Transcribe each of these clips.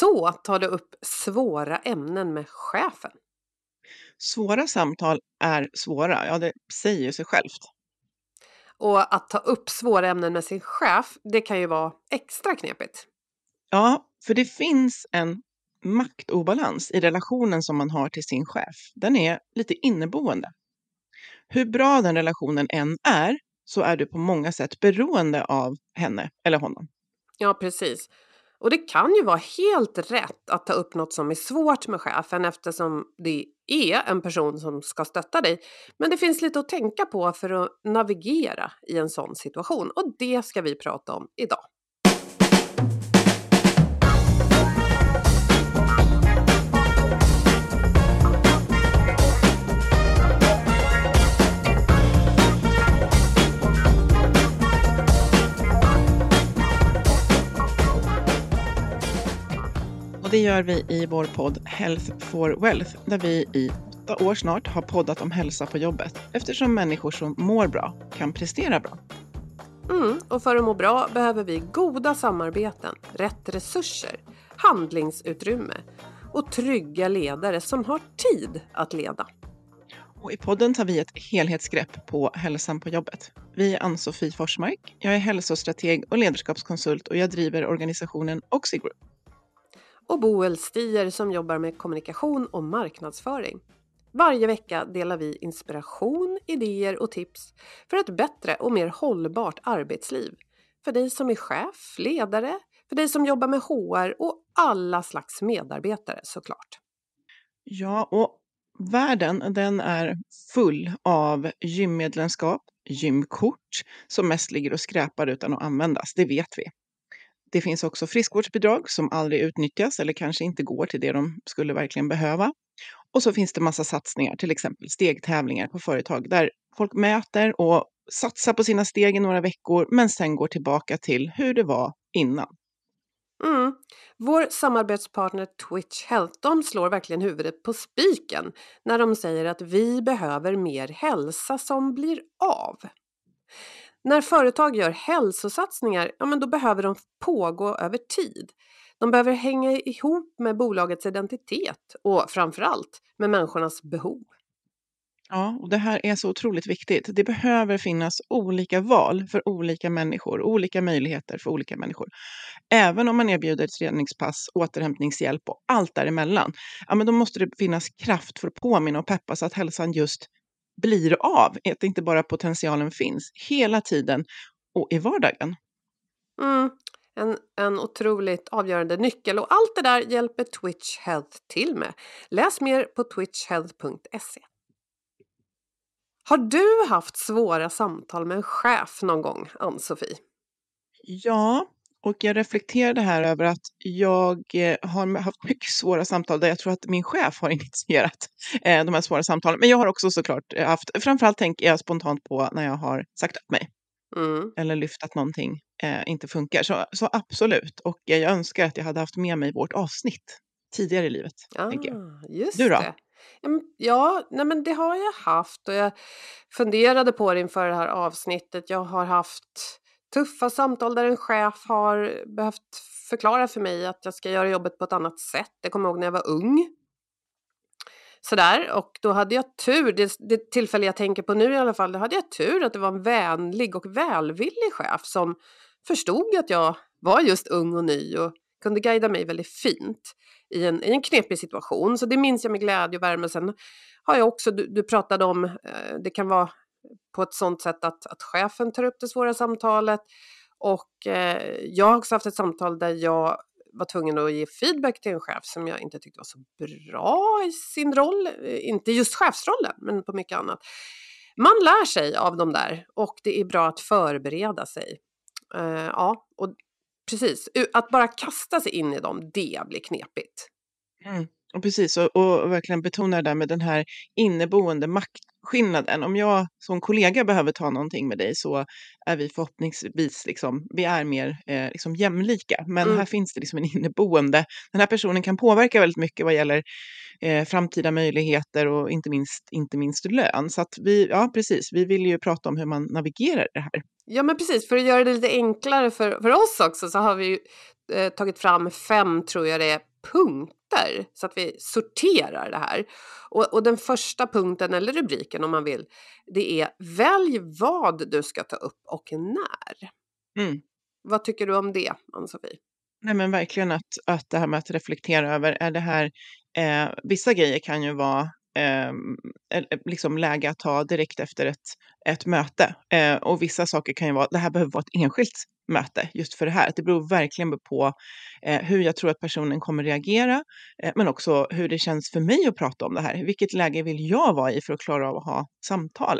Så tar du upp svåra ämnen med chefen. Svåra samtal är svåra, ja det säger sig självt. Och att ta upp svåra ämnen med sin chef, det kan ju vara extra knepigt. Ja, för det finns en maktobalans i relationen som man har till sin chef. Den är lite inneboende. Hur bra den relationen än är så är du på många sätt beroende av henne eller honom. Ja, precis. Och det kan ju vara helt rätt att ta upp något som är svårt med chefen eftersom det är en person som ska stötta dig. Men det finns lite att tänka på för att navigera i en sån situation och det ska vi prata om idag. Och det gör vi i vår podd Health for Wealth där vi i åtta år snart har poddat om hälsa på jobbet eftersom människor som mår bra kan prestera bra. Mm, och för att må bra behöver vi goda samarbeten, rätt resurser, handlingsutrymme och trygga ledare som har tid att leda. Och I podden tar vi ett helhetsgrepp på hälsan på jobbet. Vi är Ann-Sofie Forsmark. Jag är hälsostrateg och ledarskapskonsult och jag driver organisationen Oxigroup och Boel Stier som jobbar med kommunikation och marknadsföring. Varje vecka delar vi inspiration, idéer och tips för ett bättre och mer hållbart arbetsliv. För dig som är chef, ledare, för dig som jobbar med HR och alla slags medarbetare såklart. Ja, och världen den är full av gymmedlemskap, gymkort som mest ligger och skräpar utan att användas, det vet vi. Det finns också friskvårdsbidrag som aldrig utnyttjas eller kanske inte går till det de skulle verkligen behöva. Och så finns det massa satsningar, till exempel stegtävlingar på företag där folk mäter och satsar på sina steg i några veckor men sen går tillbaka till hur det var innan. Mm. Vår samarbetspartner Twitch Health de slår verkligen huvudet på spiken när de säger att vi behöver mer hälsa som blir av. När företag gör hälsosatsningar, ja men då behöver de pågå över tid. De behöver hänga ihop med bolagets identitet och framförallt med människornas behov. Ja, och det här är så otroligt viktigt. Det behöver finnas olika val för olika människor, olika möjligheter för olika människor. Även om man erbjuder träningspass, återhämtningshjälp och allt däremellan, ja, men då måste det finnas kraft för att påminna och peppa så att hälsan just blir av, att inte bara potentialen finns hela tiden och i vardagen. Mm, en, en otroligt avgörande nyckel och allt det där hjälper Twitch Health till med. Läs mer på twitchhealth.se. Har du haft svåra samtal med en chef någon gång, Ann-Sofie? Ja, och jag reflekterade här över att jag eh, har haft mycket svåra samtal där jag tror att min chef har initierat eh, de här svåra samtalen. Men jag har också såklart eh, haft, framförallt tänker jag spontant på när jag har sagt upp mig. Mm. Eller lyft att någonting eh, inte funkar. Så, så absolut. Och jag önskar att jag hade haft med mig vårt avsnitt tidigare i livet. Ah. Just du då? Det. Ja, nej men det har jag haft och jag funderade på det inför det här avsnittet. Jag har haft tuffa samtal där en chef har behövt förklara för mig att jag ska göra jobbet på ett annat sätt. Det kommer jag ihåg när jag var ung. Sådär, och då hade jag tur, det, det tillfälle jag tänker på nu i alla fall, då hade jag tur att det var en vänlig och välvillig chef som förstod att jag var just ung och ny och kunde guida mig väldigt fint i en, i en knepig situation. Så det minns jag med glädje och värme. Sen har jag också, du, du pratade om, eh, det kan vara på ett sånt sätt att, att chefen tar upp det svåra samtalet. Och eh, jag har också haft ett samtal där jag var tvungen att ge feedback till en chef som jag inte tyckte var så bra i sin roll. Eh, inte just chefsrollen, men på mycket annat. Man lär sig av de där och det är bra att förbereda sig. Eh, ja, och precis. Att bara kasta sig in i dem, det blir knepigt. Mm. Och precis, och, och verkligen betona det där med den här inneboende maktskillnaden. Om jag som kollega behöver ta någonting med dig så är vi förhoppningsvis liksom, vi är mer eh, liksom jämlika. Men mm. här finns det liksom en inneboende, den här personen kan påverka väldigt mycket vad gäller eh, framtida möjligheter och inte minst, inte minst lön. Så att vi, ja precis, vi vill ju prata om hur man navigerar det här. Ja men precis, för att göra det lite enklare för, för oss också så har vi ju, eh, tagit fram fem, tror jag det är, punkter så att vi sorterar det här. Och, och, den första punkten eller rubriken om man vill, det är välj vad du ska ta upp och när. Mm. Vad tycker du om det, Ann-Sofie? Nej men verkligen att, att det här med att reflektera över, är det här, eh, vissa grejer kan ju vara Ehm, eh, liksom läge att ta direkt efter ett, ett möte. Eh, och vissa saker kan ju vara, det här behöver vara ett enskilt möte just för det här. Det beror verkligen på eh, hur jag tror att personen kommer reagera, eh, men också hur det känns för mig att prata om det här. Vilket läge vill jag vara i för att klara av att ha samtal?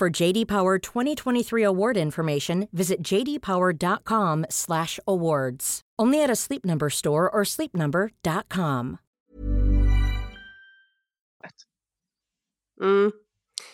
For JD Power 2023 award information, visit jdpower.com/awards. Only at a Sleep Number store or sleepnumber.com. Mm.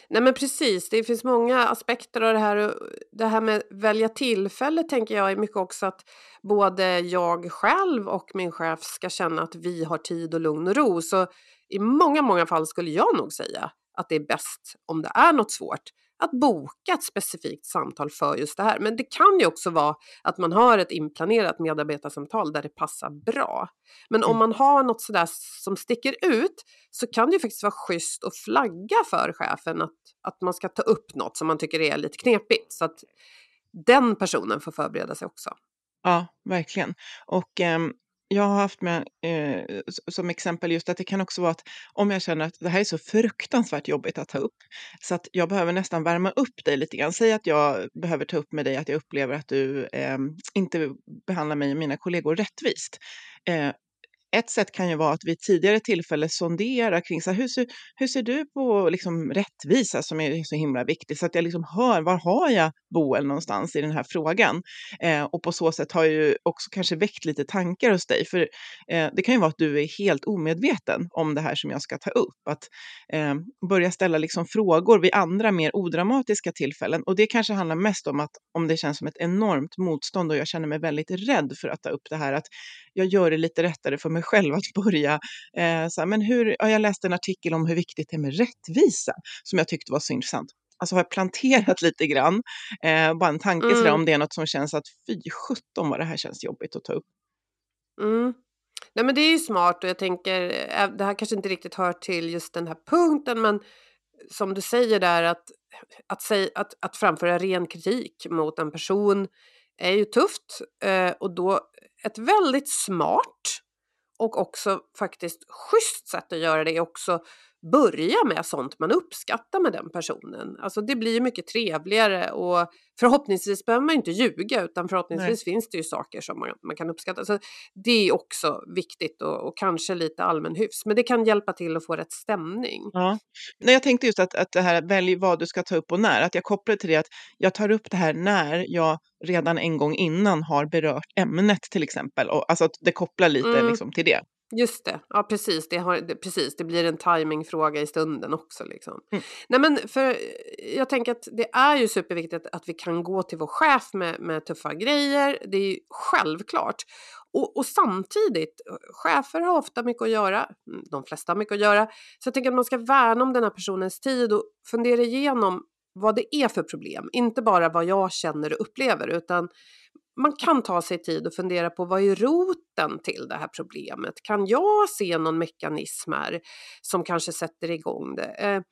Nej men precis, det finns många aspekter av det här. Det här med välja tillfälle tänker jag är mycket också att både jag själv och min chef ska känna att vi har tid och lugn och ro. Så i många, många fall skulle jag nog säga att det är bäst om det är något svårt att boka ett specifikt samtal för just det här. Men det kan ju också vara att man har ett inplanerat medarbetarsamtal där det passar bra. Men om mm. man har något sådär som sticker ut så kan det ju faktiskt vara schysst att flagga för chefen att, att man ska ta upp något som man tycker är lite knepigt. Så att den personen får förbereda sig också. Ja, verkligen. Och um, jag har haft med eh, som exempel just att det kan också vara att om jag känner att det här är så fruktansvärt jobbigt att ta upp så att jag behöver nästan värma upp dig lite grann. Säg att jag behöver ta upp med dig att jag upplever att du eh, inte behandlar mig och mina kollegor rättvist. Eh, ett sätt kan ju vara att vid tidigare tillfälle sondera kring så här, hur, ser, hur ser du på liksom, rättvisa som är så himla viktigt så att jag liksom hör var har jag Boel någonstans i den här frågan? Eh, och på så sätt har ju också kanske väckt lite tankar hos dig för eh, det kan ju vara att du är helt omedveten om det här som jag ska ta upp att eh, börja ställa liksom frågor vid andra mer odramatiska tillfällen. Och det kanske handlar mest om att om det känns som ett enormt motstånd och jag känner mig väldigt rädd för att ta upp det här att jag gör det lite lättare för mig själv att börja. Eh, så här, men hur, ja, jag läste en artikel om hur viktigt det är med rättvisa som jag tyckte var så intressant. Alltså har jag planterat lite grann, eh, bara en tanke mm. sådär, om det är något som känns att fy sjutton vad det här känns jobbigt att ta upp. Mm. Nej men det är ju smart och jag tänker, eh, det här kanske inte riktigt hör till just den här punkten men som du säger där att, att, säga, att, att framföra ren kritik mot en person är ju tufft eh, och då ett väldigt smart och också faktiskt schysst sätt att göra det är också börja med sånt man uppskattar med den personen. Alltså det blir mycket trevligare och förhoppningsvis behöver man inte ljuga utan förhoppningsvis Nej. finns det ju saker som man, man kan uppskatta. Så det är också viktigt och, och, kanske lite allmän hyfs men det kan hjälpa till att få rätt stämning. Ja. Nej, jag tänkte just att, att det här välj vad du ska ta upp och när, att jag kopplar till det att jag tar upp det här när jag redan en gång innan har berört ämnet till exempel. Och, alltså att det kopplar lite mm. liksom, till det. Just det, ja precis. Det, har, det, precis. det blir en timingfråga i stunden också. Liksom. Mm. Nej, men för jag tänker att det är ju superviktigt att vi kan gå till vår chef med, med tuffa grejer. Det är ju självklart. Och, och, samtidigt, chefer har ofta mycket att göra, de flesta har mycket att göra. Så jag tänker att man ska värna om den här personens tid och fundera igenom vad det är för problem. Inte bara vad jag känner och upplever utan man kan ta sig tid och fundera på vad är roten till det här problemet? Kan jag se någon mekanism här som kanske sätter igång det? Eh,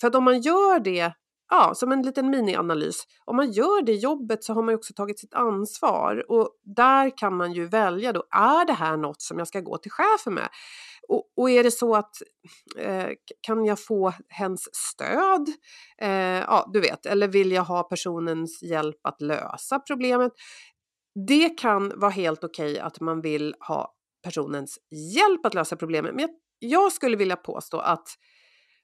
för att om man gör det, ja, som en liten minianalys, om man gör det jobbet så har man ju också tagit sitt ansvar och där kan man ju välja då, är det här något som jag ska gå till chefen med? Och, och är det så att eh, kan jag få hens stöd? Eh, ja, du vet, eller vill jag ha personens hjälp att lösa problemet? Det kan vara helt okej okay att man vill ha personens hjälp att lösa problemet. Men jag skulle vilja påstå att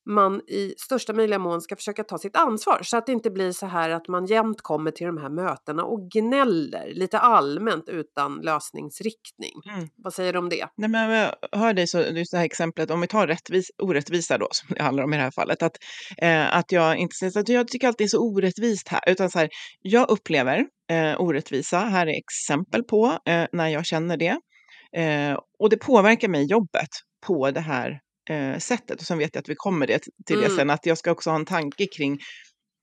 man i största möjliga mån ska försöka ta sitt ansvar så att det inte blir så här att man jämt kommer till de här mötena och gnäller lite allmänt utan lösningsriktning. Mm. Vad säger du om det? Nej, men jag hör dig så, just det här exemplet, om vi tar rättvis, orättvisa då, som det handlar om i det här fallet, att, eh, att jag inte att jag tycker alltid det är så orättvist här, utan så här, jag upplever eh, orättvisa, här är exempel på eh, när jag känner det. Eh, och det påverkar mig jobbet på det här eh, sättet. Och sen vet jag att vi kommer det, till det mm. sen, att jag ska också ha en tanke kring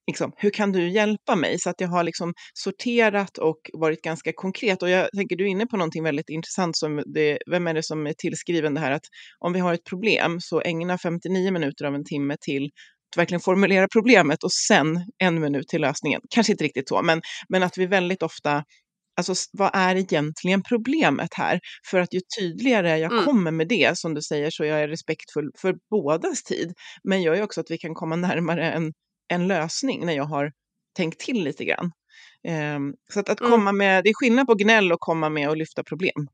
liksom, hur kan du hjälpa mig? Så att jag har liksom sorterat och varit ganska konkret. Och jag tänker, du är inne på någonting väldigt intressant. Som det, vem är det som är tillskriven det här att om vi har ett problem så ägna 59 minuter av en timme till att verkligen formulera problemet och sen en minut till lösningen. Kanske inte riktigt så, men, men att vi väldigt ofta Alltså vad är egentligen problemet här? För att ju tydligare jag mm. kommer med det, som du säger, så jag är respektfull för bådas tid. Men gör ju också att vi kan komma närmare en, en lösning när jag har tänkt till lite grann. Um, så att, att mm. komma med, det är skillnad på gnäll och komma med och lyfta problem.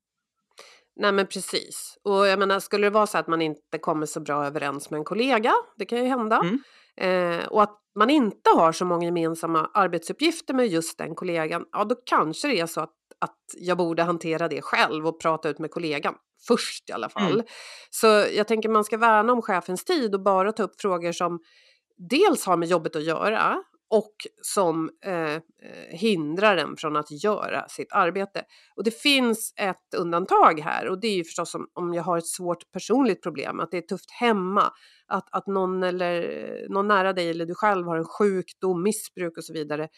Nej men precis. Och jag menar, skulle det vara så att man inte kommer så bra överens med en kollega, det kan ju hända. Mm. Eh, och att man inte har så många gemensamma arbetsuppgifter med just den kollegan, ja då kanske det är så att, att jag borde hantera det själv och prata ut med kollegan först i alla fall. Mm. Så jag tänker man ska värna om chefens tid och bara ta upp frågor som dels har med jobbet att göra och som eh, eh, hindrar en från att göra sitt arbete. Och det finns ett undantag här och det är ju förstås om, om jag har ett svårt personligt problem, att det är tufft hemma, att, att någon, eller, någon nära dig eller du själv har en sjukdom, missbruk och så vidare.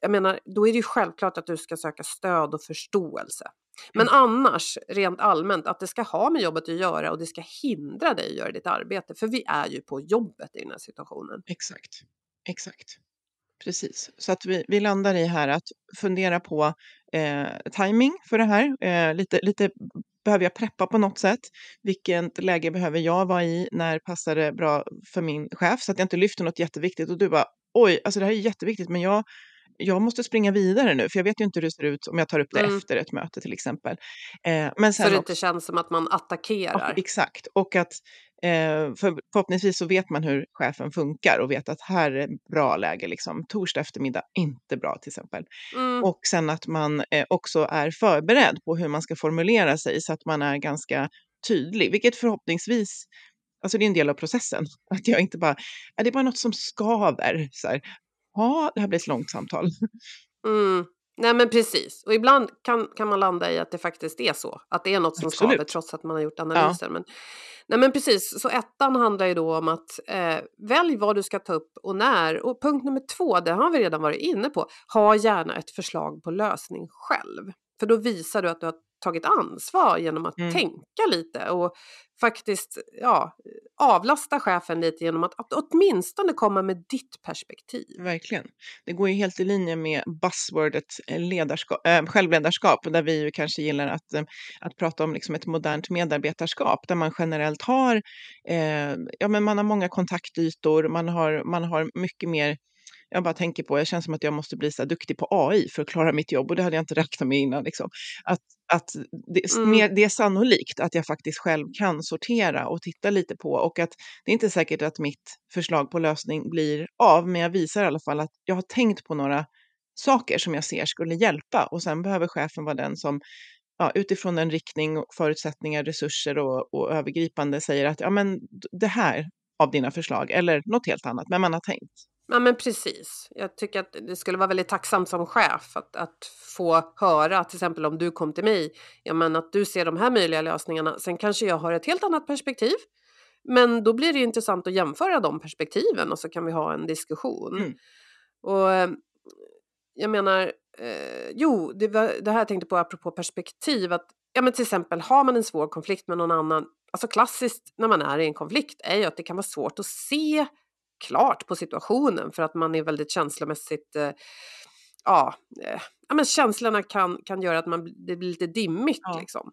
Jag menar, då är det ju självklart att du ska söka stöd och förståelse. Men mm. annars, rent allmänt, att det ska ha med jobbet att göra och det ska hindra dig att göra ditt arbete. För vi är ju på jobbet i den här situationen. Exakt. Exakt. Precis, så att vi, vi landar i här att fundera på eh, timing för det här. Eh, lite, lite behöver jag preppa på något sätt? Vilket läge behöver jag vara i? När passar det bra för min chef? Så att jag inte lyfter något jätteviktigt och du bara oj, alltså det här är jätteviktigt, men jag jag måste springa vidare nu, för jag vet ju inte hur det ser ut om jag tar upp det mm. efter ett möte till exempel. Eh, men sen så det inte känns som att man attackerar? Och, exakt, och att eh, för, förhoppningsvis så vet man hur chefen funkar och vet att här är bra läge, liksom. torsdag eftermiddag, inte bra till exempel. Mm. Och sen att man eh, också är förberedd på hur man ska formulera sig så att man är ganska tydlig, vilket förhoppningsvis Alltså det är en del av processen. Att jag inte bara, är det bara något som skaver. Så här, ja, det här blir ett långt samtal. Mm. Nej men precis, och ibland kan, kan man landa i att det faktiskt är så, att det är något som Absolut. skaver trots att man har gjort analyser. Ja. Men, nej men precis, så ettan handlar ju då om att eh, välj vad du ska ta upp och när. Och punkt nummer två, det har vi redan varit inne på, ha gärna ett förslag på lösning själv. För då visar du att du har tagit ansvar genom att mm. tänka lite och faktiskt ja, avlasta chefen lite genom att, att åtminstone komma med ditt perspektiv. Verkligen. Det går ju helt i linje med buzzwordet eh, ledarskap, äh, självledarskap där vi ju kanske gillar att, äh, att prata om liksom ett modernt medarbetarskap där man generellt har, äh, ja, men man har många kontaktytor, man har, man har mycket mer jag bara tänker på, jag känner som att jag måste bli så duktig på AI för att klara mitt jobb och det hade jag inte räknat med innan. Liksom. Att, att det, mm. mer, det är sannolikt att jag faktiskt själv kan sortera och titta lite på och att det är inte säkert att mitt förslag på lösning blir av, men jag visar i alla fall att jag har tänkt på några saker som jag ser skulle hjälpa och sen behöver chefen vara den som ja, utifrån en riktning, förutsättningar, resurser och, och övergripande säger att ja, men det här av dina förslag eller något helt annat, men man har tänkt. Ja men precis. Jag tycker att det skulle vara väldigt tacksamt som chef att, att få höra, till exempel om du kom till mig, ja men att du ser de här möjliga lösningarna. Sen kanske jag har ett helt annat perspektiv. Men då blir det intressant att jämföra de perspektiven och så kan vi ha en diskussion. Mm. Och eh, jag menar, eh, jo, det, var, det här jag tänkte på apropå perspektiv, att ja men till exempel har man en svår konflikt med någon annan, alltså klassiskt när man är i en konflikt är ju att det kan vara svårt att se klart på situationen för att man är väldigt känslomässigt eh, ja, eh, ja, men känslorna kan, kan göra att man, det blir lite dimmigt. Ja. Liksom.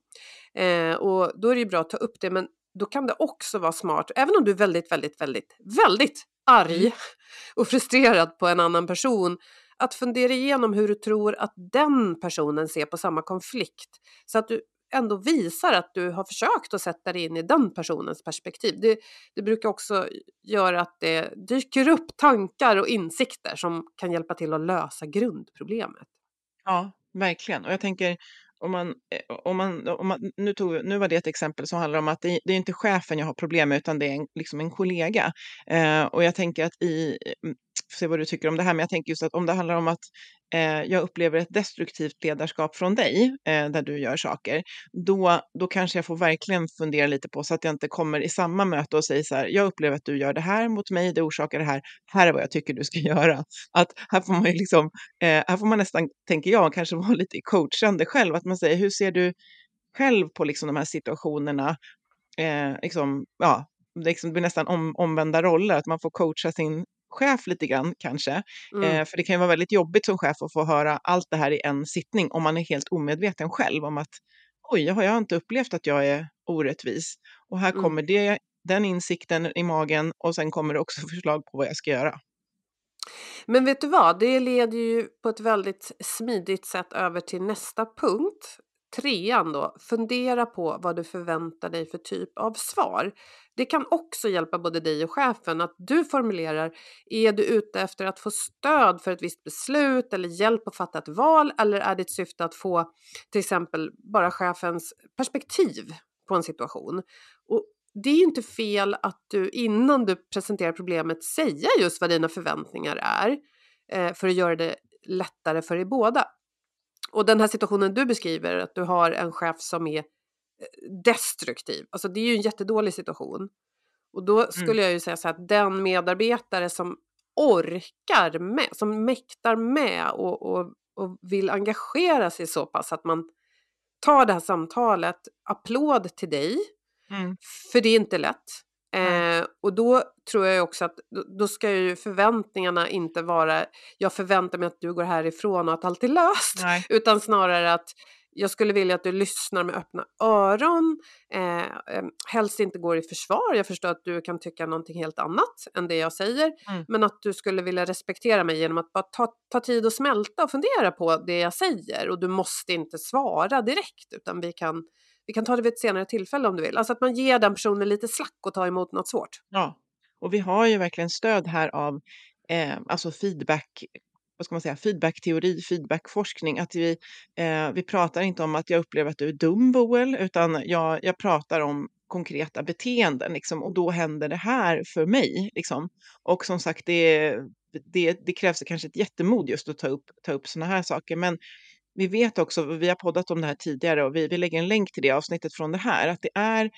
Eh, och då är det ju bra att ta upp det, men då kan det också vara smart, även om du är väldigt, väldigt, väldigt, väldigt arg Mm. och frustrerad på en annan person, att fundera igenom hur du tror att den personen ser på samma konflikt. Så att du ändå visar att du har försökt att sätta dig in i den personens perspektiv. Det, det brukar också göra att det dyker upp tankar och insikter som kan hjälpa till att lösa grundproblemet. Ja, verkligen. Och jag tänker, om man, eh, om man, om man, nu, tog, nu var det ett exempel som handlar om att det, det är inte chefen jag har problem med, utan det är en, liksom en kollega. Eh, och jag tänker att i, får se vad du tycker om det här, men jag tänker just att om det handlar om att eh, jag upplever ett destruktivt ledarskap från dig, eh, där du gör saker, då, då kanske jag får verkligen fundera lite på så att jag inte kommer i samma möte och säger så här, jag upplever att du gör det här mot mig, det orsakar det här, här är vad jag tycker du ska göra. Att här får man ju liksom, eh, här får man nästan, tänker jag, kanske vara lite coachande själv, att man säger, hur ser du själv på liksom de här situationerna? Eh, liksom, ja, det liksom blir nästan om, omvända roller, att man får coacha sin chef lite grann kanske. Mm. Eh, för det kan ju vara väldigt jobbigt som chef att få höra allt det här i en sittning om man är helt omedveten själv om att oj, har jag inte upplevt att jag är orättvis? Och här Mm. kommer det, den insikten i magen och sen kommer det också förslag på vad jag ska göra. Men vet du vad, det leder ju på ett väldigt smidigt sätt över till nästa punkt. Trean då, fundera på vad du förväntar dig för typ av svar. Det kan också hjälpa både dig och chefen att du formulerar, är du ute efter att få stöd för ett visst beslut eller hjälp att fatta ett val eller är ditt syfte att få till exempel bara chefens perspektiv på en situation? Och det är ju inte fel att du innan du presenterar problemet säga just vad dina förväntningar är eh, för att göra det lättare för er båda. Och den här situationen du beskriver, att du har en chef som är eh, destruktiv, alltså det är ju en jättedålig situation. Och då skulle jag ju säga så här att den medarbetare som orkar med, som mäktar med och, och, och vill engagera sig så pass att man tar det här samtalet, applåd till dig, Mm. för det är inte lätt. Eh, och då tror jag också att då, då ska ju förväntningarna inte vara jag förväntar mig att du går härifrån och att allt är löst. Nej. Utan snarare att jag skulle vilja att du lyssnar med öppna öron, eh, eh, helst inte går i försvar. Jag förstår att du kan tycka någonting helt annat än det jag säger. Mm. Men att du skulle vilja respektera mig genom att bara ta, ta tid och smälta och fundera på det jag säger. Och du måste inte svara direkt utan vi kan, vi kan ta det vid ett senare tillfälle om du vill. Alltså att man ger den personen lite slack och tar emot något svårt. Ja, och vi har ju verkligen stöd här av eh, alltså feedback, vad ska man säga, feedbackteori, feedbackforskning. Att vi, eh, vi pratar inte om att jag upplever att du är dum Boel, utan jag, jag pratar om konkreta beteenden liksom, och då händer det här för mig. Liksom. Och som sagt, det, det, det krävs kanske ett jättemod just att ta upp, ta upp sådana här saker. Men vi vet också, vi har poddat om det här tidigare och vi, vi lägger en länk till det avsnittet från det här, att det är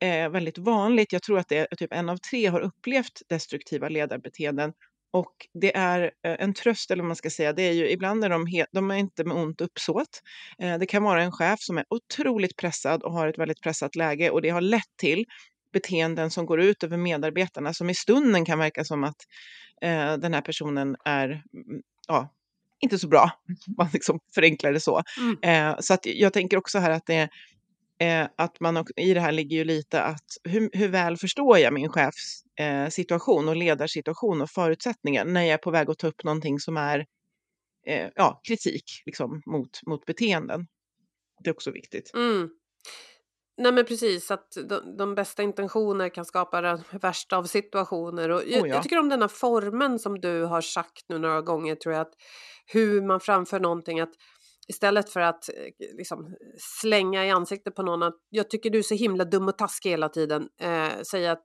eh, väldigt vanligt. Jag tror att det är typ en av tre har upplevt destruktiva ledarbeteenden. Och det är eh, en tröst, eller vad man ska säga, det är ju ibland är de, he- de är inte med ont uppsåt. Eh, det kan vara en chef som är otroligt pressad och har ett väldigt pressat läge och det har lett till beteenden som går ut över medarbetarna som i stunden kan verka som att eh, den här personen är mm, ja, inte så bra. Man liksom förenklar det så. Mm. Eh, så att jag tänker också här att det eh, att man i det här ligger ju lite att hur, hur väl förstår jag min chefs eh, situation och ledarsituation och förutsättningar när jag är på väg att ta upp någonting som är eh, ja, kritik liksom, mot, mot beteenden. Det är också viktigt. Mm. Nej men precis, att de, de bästa intentioner kan skapa den värsta av situationer. Och jag, Oh ja. jag tycker om den här formen som du har sagt nu några gånger tror jag, att hur man framför någonting. att istället för att eh, liksom, slänga i ansiktet på någon att jag tycker du är så himla dum och taskig hela tiden, eh, säga att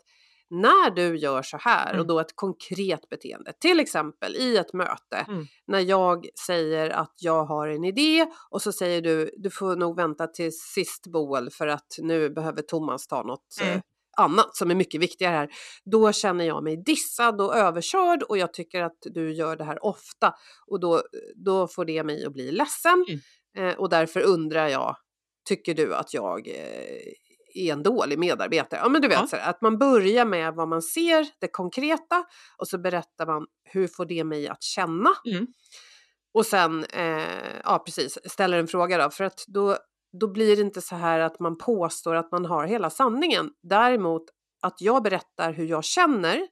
när du gör så här Mm. och då ett konkret beteende, till exempel i ett möte, Mm. när jag säger att jag har en idé och så säger du du får nog vänta till sist Boel för att nu behöver Thomas ta något Mm. eh, annat som är mycket viktigare här. Då känner jag mig dissad och överkörd och jag tycker att du gör det här ofta och då, då får det mig att bli ledsen Mm. eh, och därför undrar jag, tycker du att jag eh, är en dålig medarbetare? Ja men du vet, Ja. så här, att man börjar med vad man ser, det konkreta och så berättar man hur får det mig att känna? Mm. Och sen, eh, ja precis, ställer en fråga då. För att då, då blir det inte så här att man påstår att man har hela sanningen. Däremot att jag berättar hur jag känner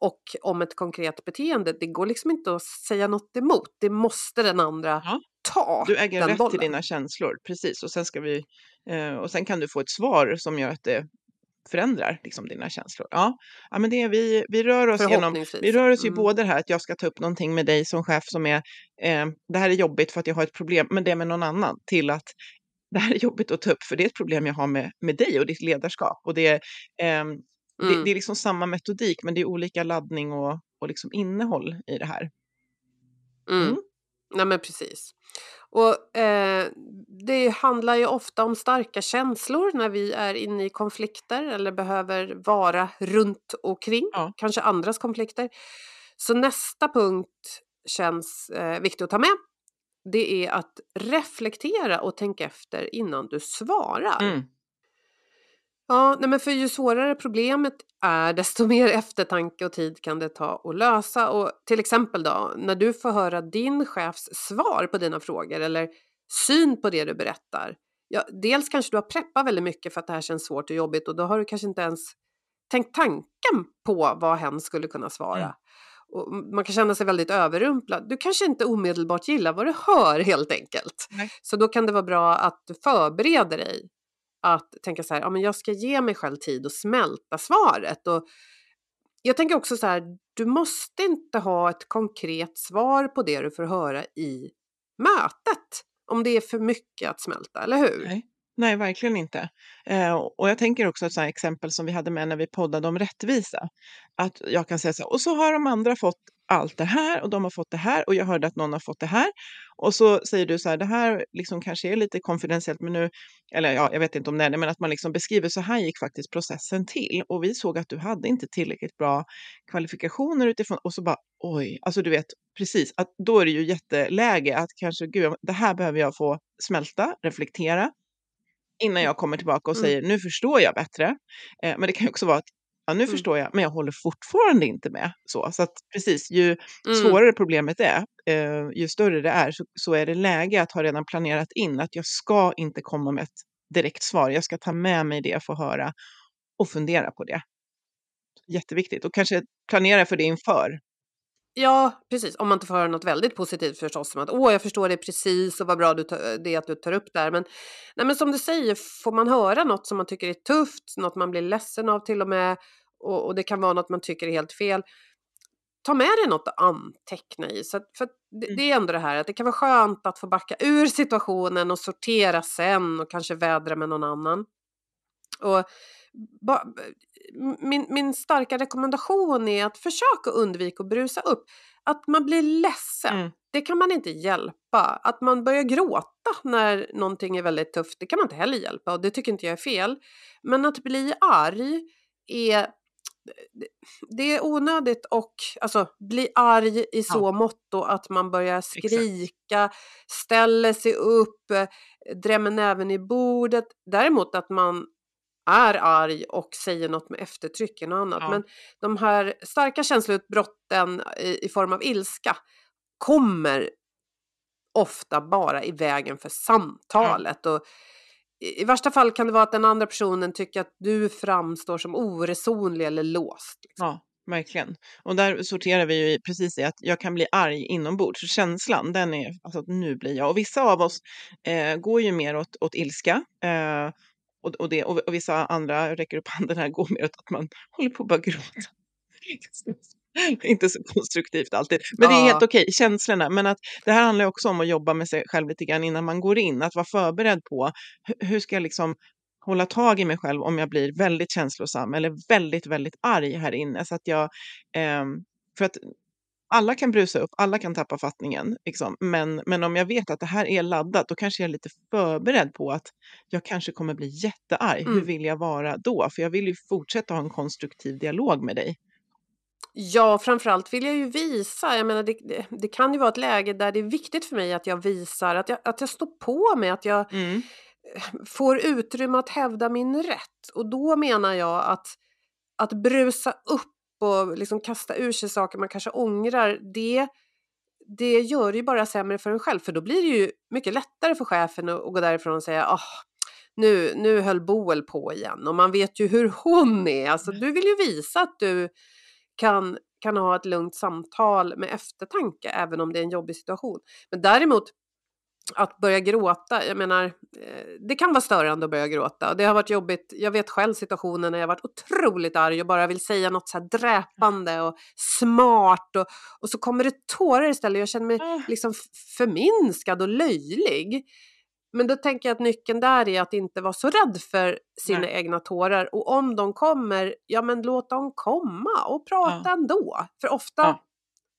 och om ett konkret beteende, det går liksom inte att säga något emot. Det måste den andra Ja. Ta. Du äger den rätt bollen. till dina känslor, precis. Och sen, ska vi, eh, och sen kan du få ett svar som gör att det förändrar liksom, dina känslor. Ja, ja men det är, vi, vi rör oss genom. Vi rör oss ju Mm. både här att jag ska ta upp någonting med dig som chef som är, eh, det här är jobbigt för att jag har ett problem, men det är med någon annan, till att det här är jobbigt att ta upp för det är ett problem jag har med, med dig och ditt ledarskap. Och det, är, ehm, det, Mm. det är liksom samma metodik, men det är olika laddning och, och liksom innehåll i det här. Mm. Nej men precis. Och eh, det handlar ju ofta om starka känslor när vi är inne i konflikter eller behöver vara runt omkring, Ja. kanske andras konflikter. Så nästa punkt känns eh, viktig att ta med. Det är att reflektera och tänka efter innan du svarar. Mm. Ja, nej men för ju svårare problemet är, desto mer eftertanke och tid kan det ta att lösa. Och till exempel då, när du får höra din chefs svar på dina frågor eller syn på det du berättar. Ja, dels kanske du har preppat väldigt mycket för att det här känns svårt och jobbigt och då har du kanske inte ens tänkt tanken på vad hen skulle kunna svara. Mm. Och man kan känna sig väldigt överrumplad. Du kanske inte omedelbart gillar vad du hör helt enkelt. Nej. Så då kan det vara bra att du förbereder dig att tänka så här, ja men jag ska ge mig själv tid att smälta svaret. Och jag tänker också så här, du måste inte ha ett konkret svar på det du får höra i mötet. Om det är för mycket att smälta, eller hur? Nej. Nej, verkligen inte. Eh, och jag tänker också ett exempel som vi hade med när vi poddade om rättvisa. Att jag kan säga så här, och så har de andra fått allt det här och de har fått det här och jag hörde att någon har fått det här. Och så säger du så här, det här liksom kanske är lite konfidentiellt, men nu, eller ja, jag vet inte om det är det, men att man liksom beskriver så här gick faktiskt processen till. Och vi såg att du hade inte tillräckligt bra kvalifikationer utifrån, och så bara oj, alltså du vet precis, att då är det ju jätteläge att kanske, gud, det här behöver jag få smälta, reflektera innan jag kommer tillbaka och Mm. säger nu förstår jag bättre. Eh, men det kan ju också vara att ja, nu Mm. förstår jag, men jag håller fortfarande inte med. Så, så att precis, ju Mm. svårare problemet är, eh, ju större det är, så, så är det läge att ha redan planerat in att jag ska inte komma med ett direkt svar. Jag ska ta med mig det jag får höra och fundera på det. Jätteviktigt och kanske planera för det inför. Ja, precis. Om man inte får höra något väldigt positivt förstås, som att åh, jag förstår det precis och vad bra du det är att du tar upp det här. Men, nej, men som du säger, får man höra något som man tycker är tufft, något man blir ledsen av till och med, och, och det kan vara något man tycker är helt fel, ta med dig något att anteckna i. Så att, för det, Mm. det är ändå det här att det kan vara skönt att få backa ur situationen och sortera sen och kanske vädra med någon annan. Och ba, min, min starka rekommendation är att försöka undvika att brusa upp. Att man blir ledsen, Mm. det kan man inte hjälpa. Att man börjar gråta när någonting är väldigt tufft, det kan man inte heller hjälpa och det tycker inte jag är fel. Men att bli arg är det- är onödigt och alltså bli arg i så måtto att man börjar skrika, ställer sig upp, drämmer näven i bordet. Däremot att man är arg och säger något med eftertryck något annat. Ja. Men de här starka känsloutbrotten i, i form av ilska kommer ofta bara i vägen för samtalet. Och i, I värsta fall kan det vara att den andra personen tycker att du framstår som oresonlig eller låst. Liksom. Ja, verkligen. Och där sorterar vi ju i precis i att jag kan bli arg inombords. Så känslan, den är alltså att nu blir jag. Och vissa av oss eh, går ju mer åt, åt ilska. Eh, och, och, det, och, och vissa andra räcker upp handen här, går mer åt att man håller på att bara gråta. inte så konstruktivt alltid. Men det är Ja. helt okej, känslorna. Men att det här handlar också om att jobba med sig själv lite grann innan man går in. Att vara förberedd på hu- hur ska jag liksom hålla tag i mig själv om jag blir väldigt känslosam eller väldigt, väldigt arg här inne. Så att jag, ehm, för att alla kan brusa upp, alla kan tappa fattningen. Liksom. Men, men om jag vet att det här är laddat, då kanske jag är lite förberedd på att jag kanske kommer bli jättearg. Hur Mm. vill jag vara då? För jag vill ju fortsätta ha en konstruktiv dialog med dig. Ja, framförallt vill jag ju visa. Jag menar, det, det, det kan ju vara ett läge där det är viktigt för mig att jag visar att jag, att jag står på mig, att jag Mm. får utrymme att hävda min rätt. Och då menar jag att, att brusa upp och liksom kasta ur sig saker man kanske ångrar, det, det gör det ju bara sämre för en själv. För då blir det ju mycket lättare för chefen att, att gå därifrån och säga oh, nu, nu höll Boel på igen. Och man vet ju hur hon är. Alltså, du vill ju visa att du kan, kan ha ett lugnt samtal med eftertanke även om det är en jobbig situation. Men däremot att börja gråta, jag menar, eh, det kan vara störande att börja gråta. Det har varit jobbigt, jag vet själv situationer när jag varit otroligt arg och bara vill säga något så här dräpande och smart och, och så kommer det tårar istället. Jag känner mig Ah. liksom förminskad och löjlig. Men då tänker jag att nyckeln där är att inte vara så rädd för sina Nej. egna tårar. Och om de kommer, ja men låt dem komma och prata ändå. För ofta Ja.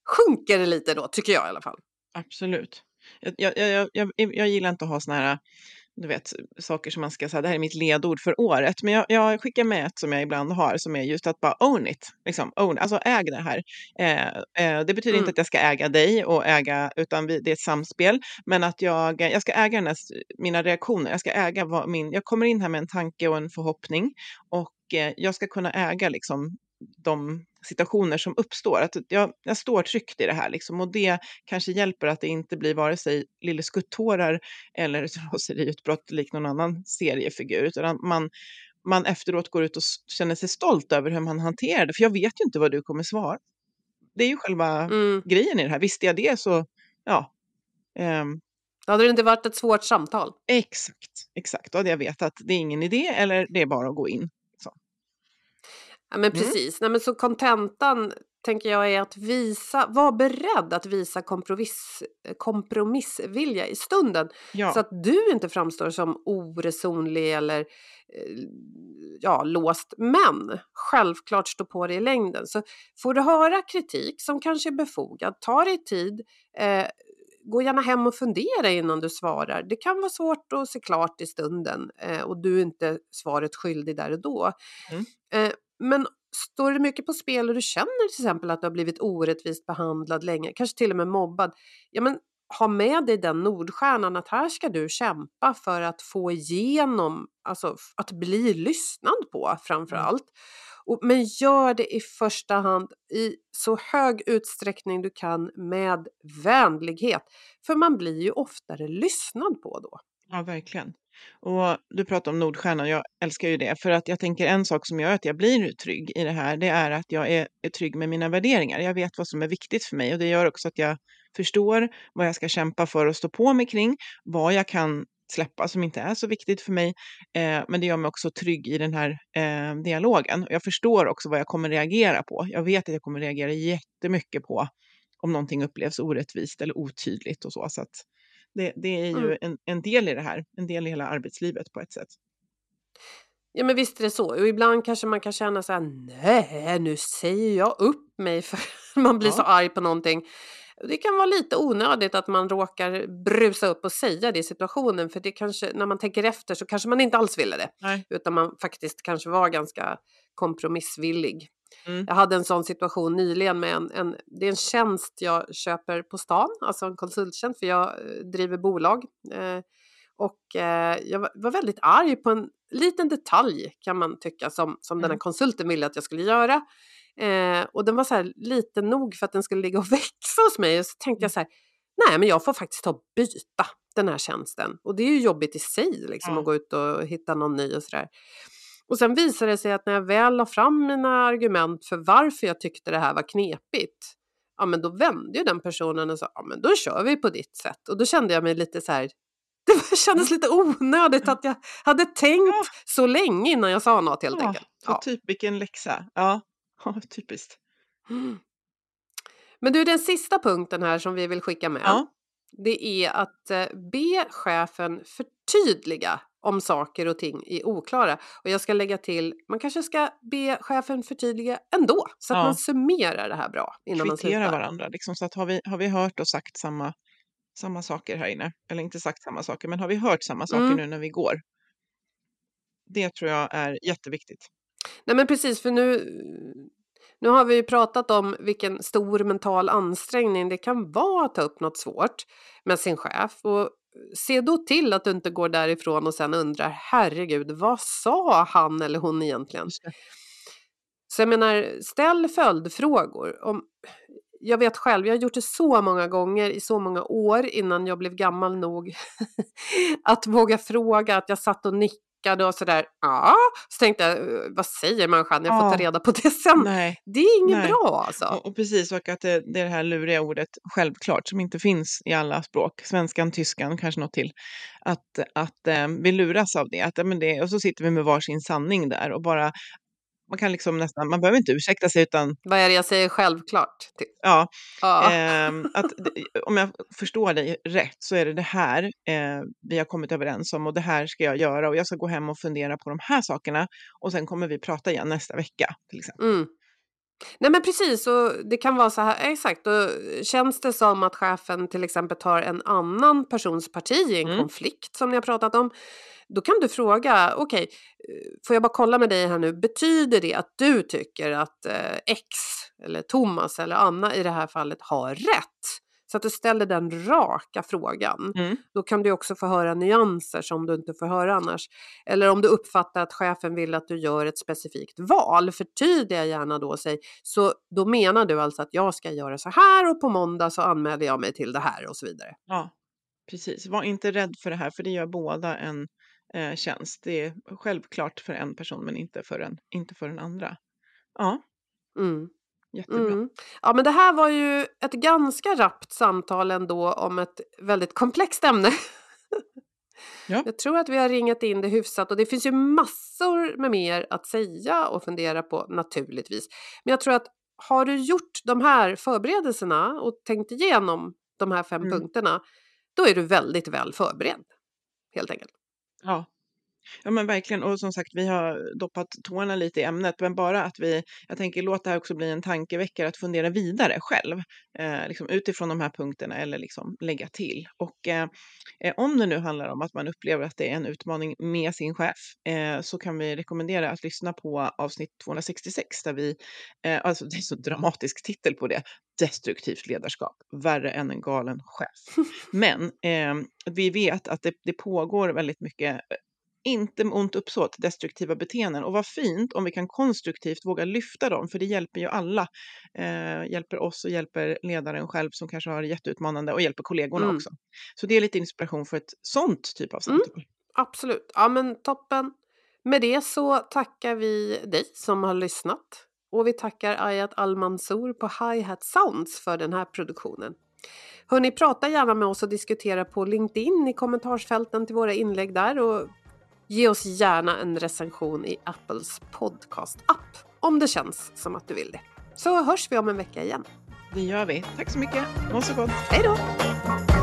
sjunker det lite då, tycker jag i alla fall. Absolut. Jag, jag, jag, jag, jag gillar inte att ha såna här, du vet, saker som man ska säga, det här är mitt ledord för året. Men jag, jag skickar med ett som jag ibland har, som är just att bara own it. Liksom, own, alltså äg det här. Eh, eh, det betyder Mm. inte att jag ska äga dig och äga, utan vi, det är ett samspel. Men att jag, jag ska äga här, mina reaktioner. Jag ska äga vad min, jag kommer in här med en tanke och en förhoppning. Och eh, jag ska kunna äga liksom de situationer som uppstår. Att jag, jag står tryggt i det här liksom, och det kanske hjälper att det inte blir vare sig lille skuttårar eller raseriutbrott likt någon annan seriefigur, utan man, man efteråt går ut och känner sig stolt över hur man hanterar det. För jag vet ju inte vad du kommer svara. Det är ju själva Mm. grejen i det här. Visste jag det så, ja. ehm, Då hade det inte varit ett svårt samtal. exakt, exakt. Då hade jag vetat att det är ingen idé eller det är bara att gå in. Ja, men Mm. precis. Nej, men så kontentan tänker jag är att visa, var beredd att visa kompromiss, kompromissvilja i stunden. Ja, Så att du inte framstår som oresonlig eller eh, ja, låst. Men självklart stå på dig i längden. Så får du höra kritik som kanske är befogad, ta dig tid. Eh, gå gärna hem och fundera innan du svarar. Det kan vara svårt att se klart i stunden eh, och du är inte svaret skyldig där och då. Mm. Eh, men står det mycket på spel och du känner till exempel att du har blivit orättvist behandlad länge, kanske till och med mobbad, ja men ha med dig den Nordstjärnan att här ska du kämpa för att få igenom, alltså att bli lyssnad på framför Mm. allt. Och, men gör det i första hand i så hög utsträckning du kan med vänlighet. För man blir ju oftare lyssnad på då. Ja, verkligen. Och du pratar om Nordstjärnan, jag älskar ju det. För att jag tänker en sak som gör att jag blir trygg i det här, det är att jag är, är trygg med mina värderingar. Jag vet vad som är viktigt för mig och det gör också att jag förstår vad jag ska kämpa för och stå på mig kring, vad jag kan släppa som inte är så viktigt för mig. Eh, men det gör mig också trygg i den här eh, dialogen. Jag förstår också vad jag kommer reagera på. Jag vet att jag kommer reagera jättemycket på om någonting upplevs orättvist eller otydligt och så. så att det, det är ju Mm. en, en del i det här, en del i hela arbetslivet på ett sätt. Ja men visst är det så. Och ibland kanske man kan känna så här, nej nu säger jag upp mig för man blir Ja. så arg på någonting. Det kan vara lite onödigt att man råkar brusa upp och säga det i situationen för det kanske, när man tänker efter så kanske man inte alls ville det. Nej. Utan man faktiskt kanske var ganska kompromissvillig. Mm. Jag hade en sån situation nyligen med en, en, det är en tjänst jag köper på stan, alltså en konsulttjänst för jag eh, driver bolag. Eh, och eh, jag var, var väldigt arg på en liten detalj kan man tycka som, som den här Mm. konsulten ville att jag skulle göra. Eh, och den var så här liten nog för att den skulle ligga och växa hos mig. Och så tänkte jag så här, nej men jag får faktiskt ta och byta den här tjänsten. Och det är ju jobbigt i sig liksom Ja. att gå ut och hitta någon ny och sådär. Och sen visade det sig att när jag väl la fram mina argument för varför jag tyckte det här var knepigt, ja men då vände ju den personen och sa, ja men då kör vi på ditt sätt. Och då kände jag mig lite så här, det kändes lite onödigt att jag hade tänkt Ja. så länge innan jag sa något helt Ja, enkelt. Ja. typ vilken läxa. Ja, ja typiskt. Mm. Men du, den sista punkten här som vi vill skicka med. Ja. Det är att eh, be chefen förtydliga om saker och ting är oklara. Och jag ska lägga till, man kanske ska be chefen förtydliga ändå. Så att Ja. man summerar det här bra innan man Kvittera slutar. varandra. Liksom, så att har, vi, har vi hört och sagt samma, samma saker här inne, eller inte sagt samma saker, men har vi hört samma saker Mm. nu när vi går? Det tror jag är jätteviktigt. Nej men precis, för nu, nu har vi ju pratat om vilken stor mental ansträngning det kan vara att ta upp något svårt med sin chef. Och se då till att du inte går därifrån och sen undrar, herregud, vad sa han eller hon egentligen? Så jag menar, ställ följdfrågor. Om, jag vet själv, jag har gjort det så många gånger i så många år innan jag blev gammal nog att våga fråga, att jag satt och nickade och sådär. Ja, så tänkte jag, "Eh, vad säger människan? Jag får ta Ja. reda på det sen. Nej. Det är inget Nej. bra alltså. Och, och precis, och att det, det är det här luriga ordet självklart som inte finns i alla språk, svenskan, tyskan, kanske något till. Att, att eh, vi luras av det, att, men det. Och så sitter vi med varsin sanning där och bara, man kan liksom nästan, man behöver inte ursäkta sig utan, Vad är det jag säger självklart? till? ja, Ja. ehm, att, om jag förstår dig rätt så är det det här eh, vi har kommit överens om och det här ska jag göra och jag ska gå hem och fundera på de här sakerna och sen kommer vi prata igen nästa vecka till exempel. Mm. Nej men precis, och det kan vara så här, exakt, och känns det som att chefen till exempel tar en annan persons parti i en Mm. konflikt som ni har pratat om, då kan du fråga, okej, eh, får jag bara kolla med dig här nu, betyder det att du tycker att eh, X eller Thomas eller Anna i det här fallet har rätt? Så att du ställer den raka frågan. Mm. Då kan du också få höra nyanser som du inte får höra annars. Eller om du uppfattar att chefen vill att du gör ett specifikt val, förtydliga gärna då sig. Så då menar du alltså att jag ska göra så här och på måndag så anmäler jag mig till det här och så vidare. Ja, precis. Var inte rädd för det här, för det gör båda en eh, tjänst. Det är självklart för en person, men inte för, en, inte för den andra. Ja, Mm. jättebra. Mm. Ja men det här var ju ett ganska rappt samtal ändå om ett väldigt komplext ämne. Ja. Jag tror att vi har ringat in det hyfsat och det finns ju massor med mer att säga och fundera på naturligtvis. Men jag tror att har du gjort de här förberedelserna och tänkt igenom de här fem Mm. punkterna, då är du väldigt väl förberedd. Helt enkelt. Ja. Ja men verkligen, och som sagt vi har doppat tårna lite i ämnet, men bara att vi, jag tänker låt det här också bli en tankeväckare att fundera vidare själv, eh, liksom utifrån de här punkterna eller liksom lägga till. Och eh, eh, om det nu handlar om att man upplever att det är en utmaning med sin chef, eh, så kan vi rekommendera att lyssna på avsnitt 266 där vi, eh, alltså det är så dramatisk titel på det, destruktivt ledarskap, värre än en galen chef. Men eh, vi vet att det, det pågår väldigt mycket inte med ont uppsåt, destruktiva beteenden. Och vad fint om vi kan konstruktivt våga lyfta dem, för det hjälper ju alla. Eh, hjälper oss och hjälper ledaren själv som kanske har jätteutmanande och hjälper kollegorna Mm. också. Så det är lite inspiration för ett sånt typ av Mm. samtal. Absolut. Ja men toppen. Med det så tackar vi dig som har lyssnat. Och vi tackar Ayat Al-Mansour på Hi-Hat Sounds för den här produktionen. Hörni, prata gärna med oss och diskutera på LinkedIn i kommentarsfälten till våra inlägg där och ge oss gärna en recension i Apples podcast-app om det känns som att du vill det. Så hörs vi om en vecka igen. Det gör vi. Tack så mycket. Må så gott. Hej då!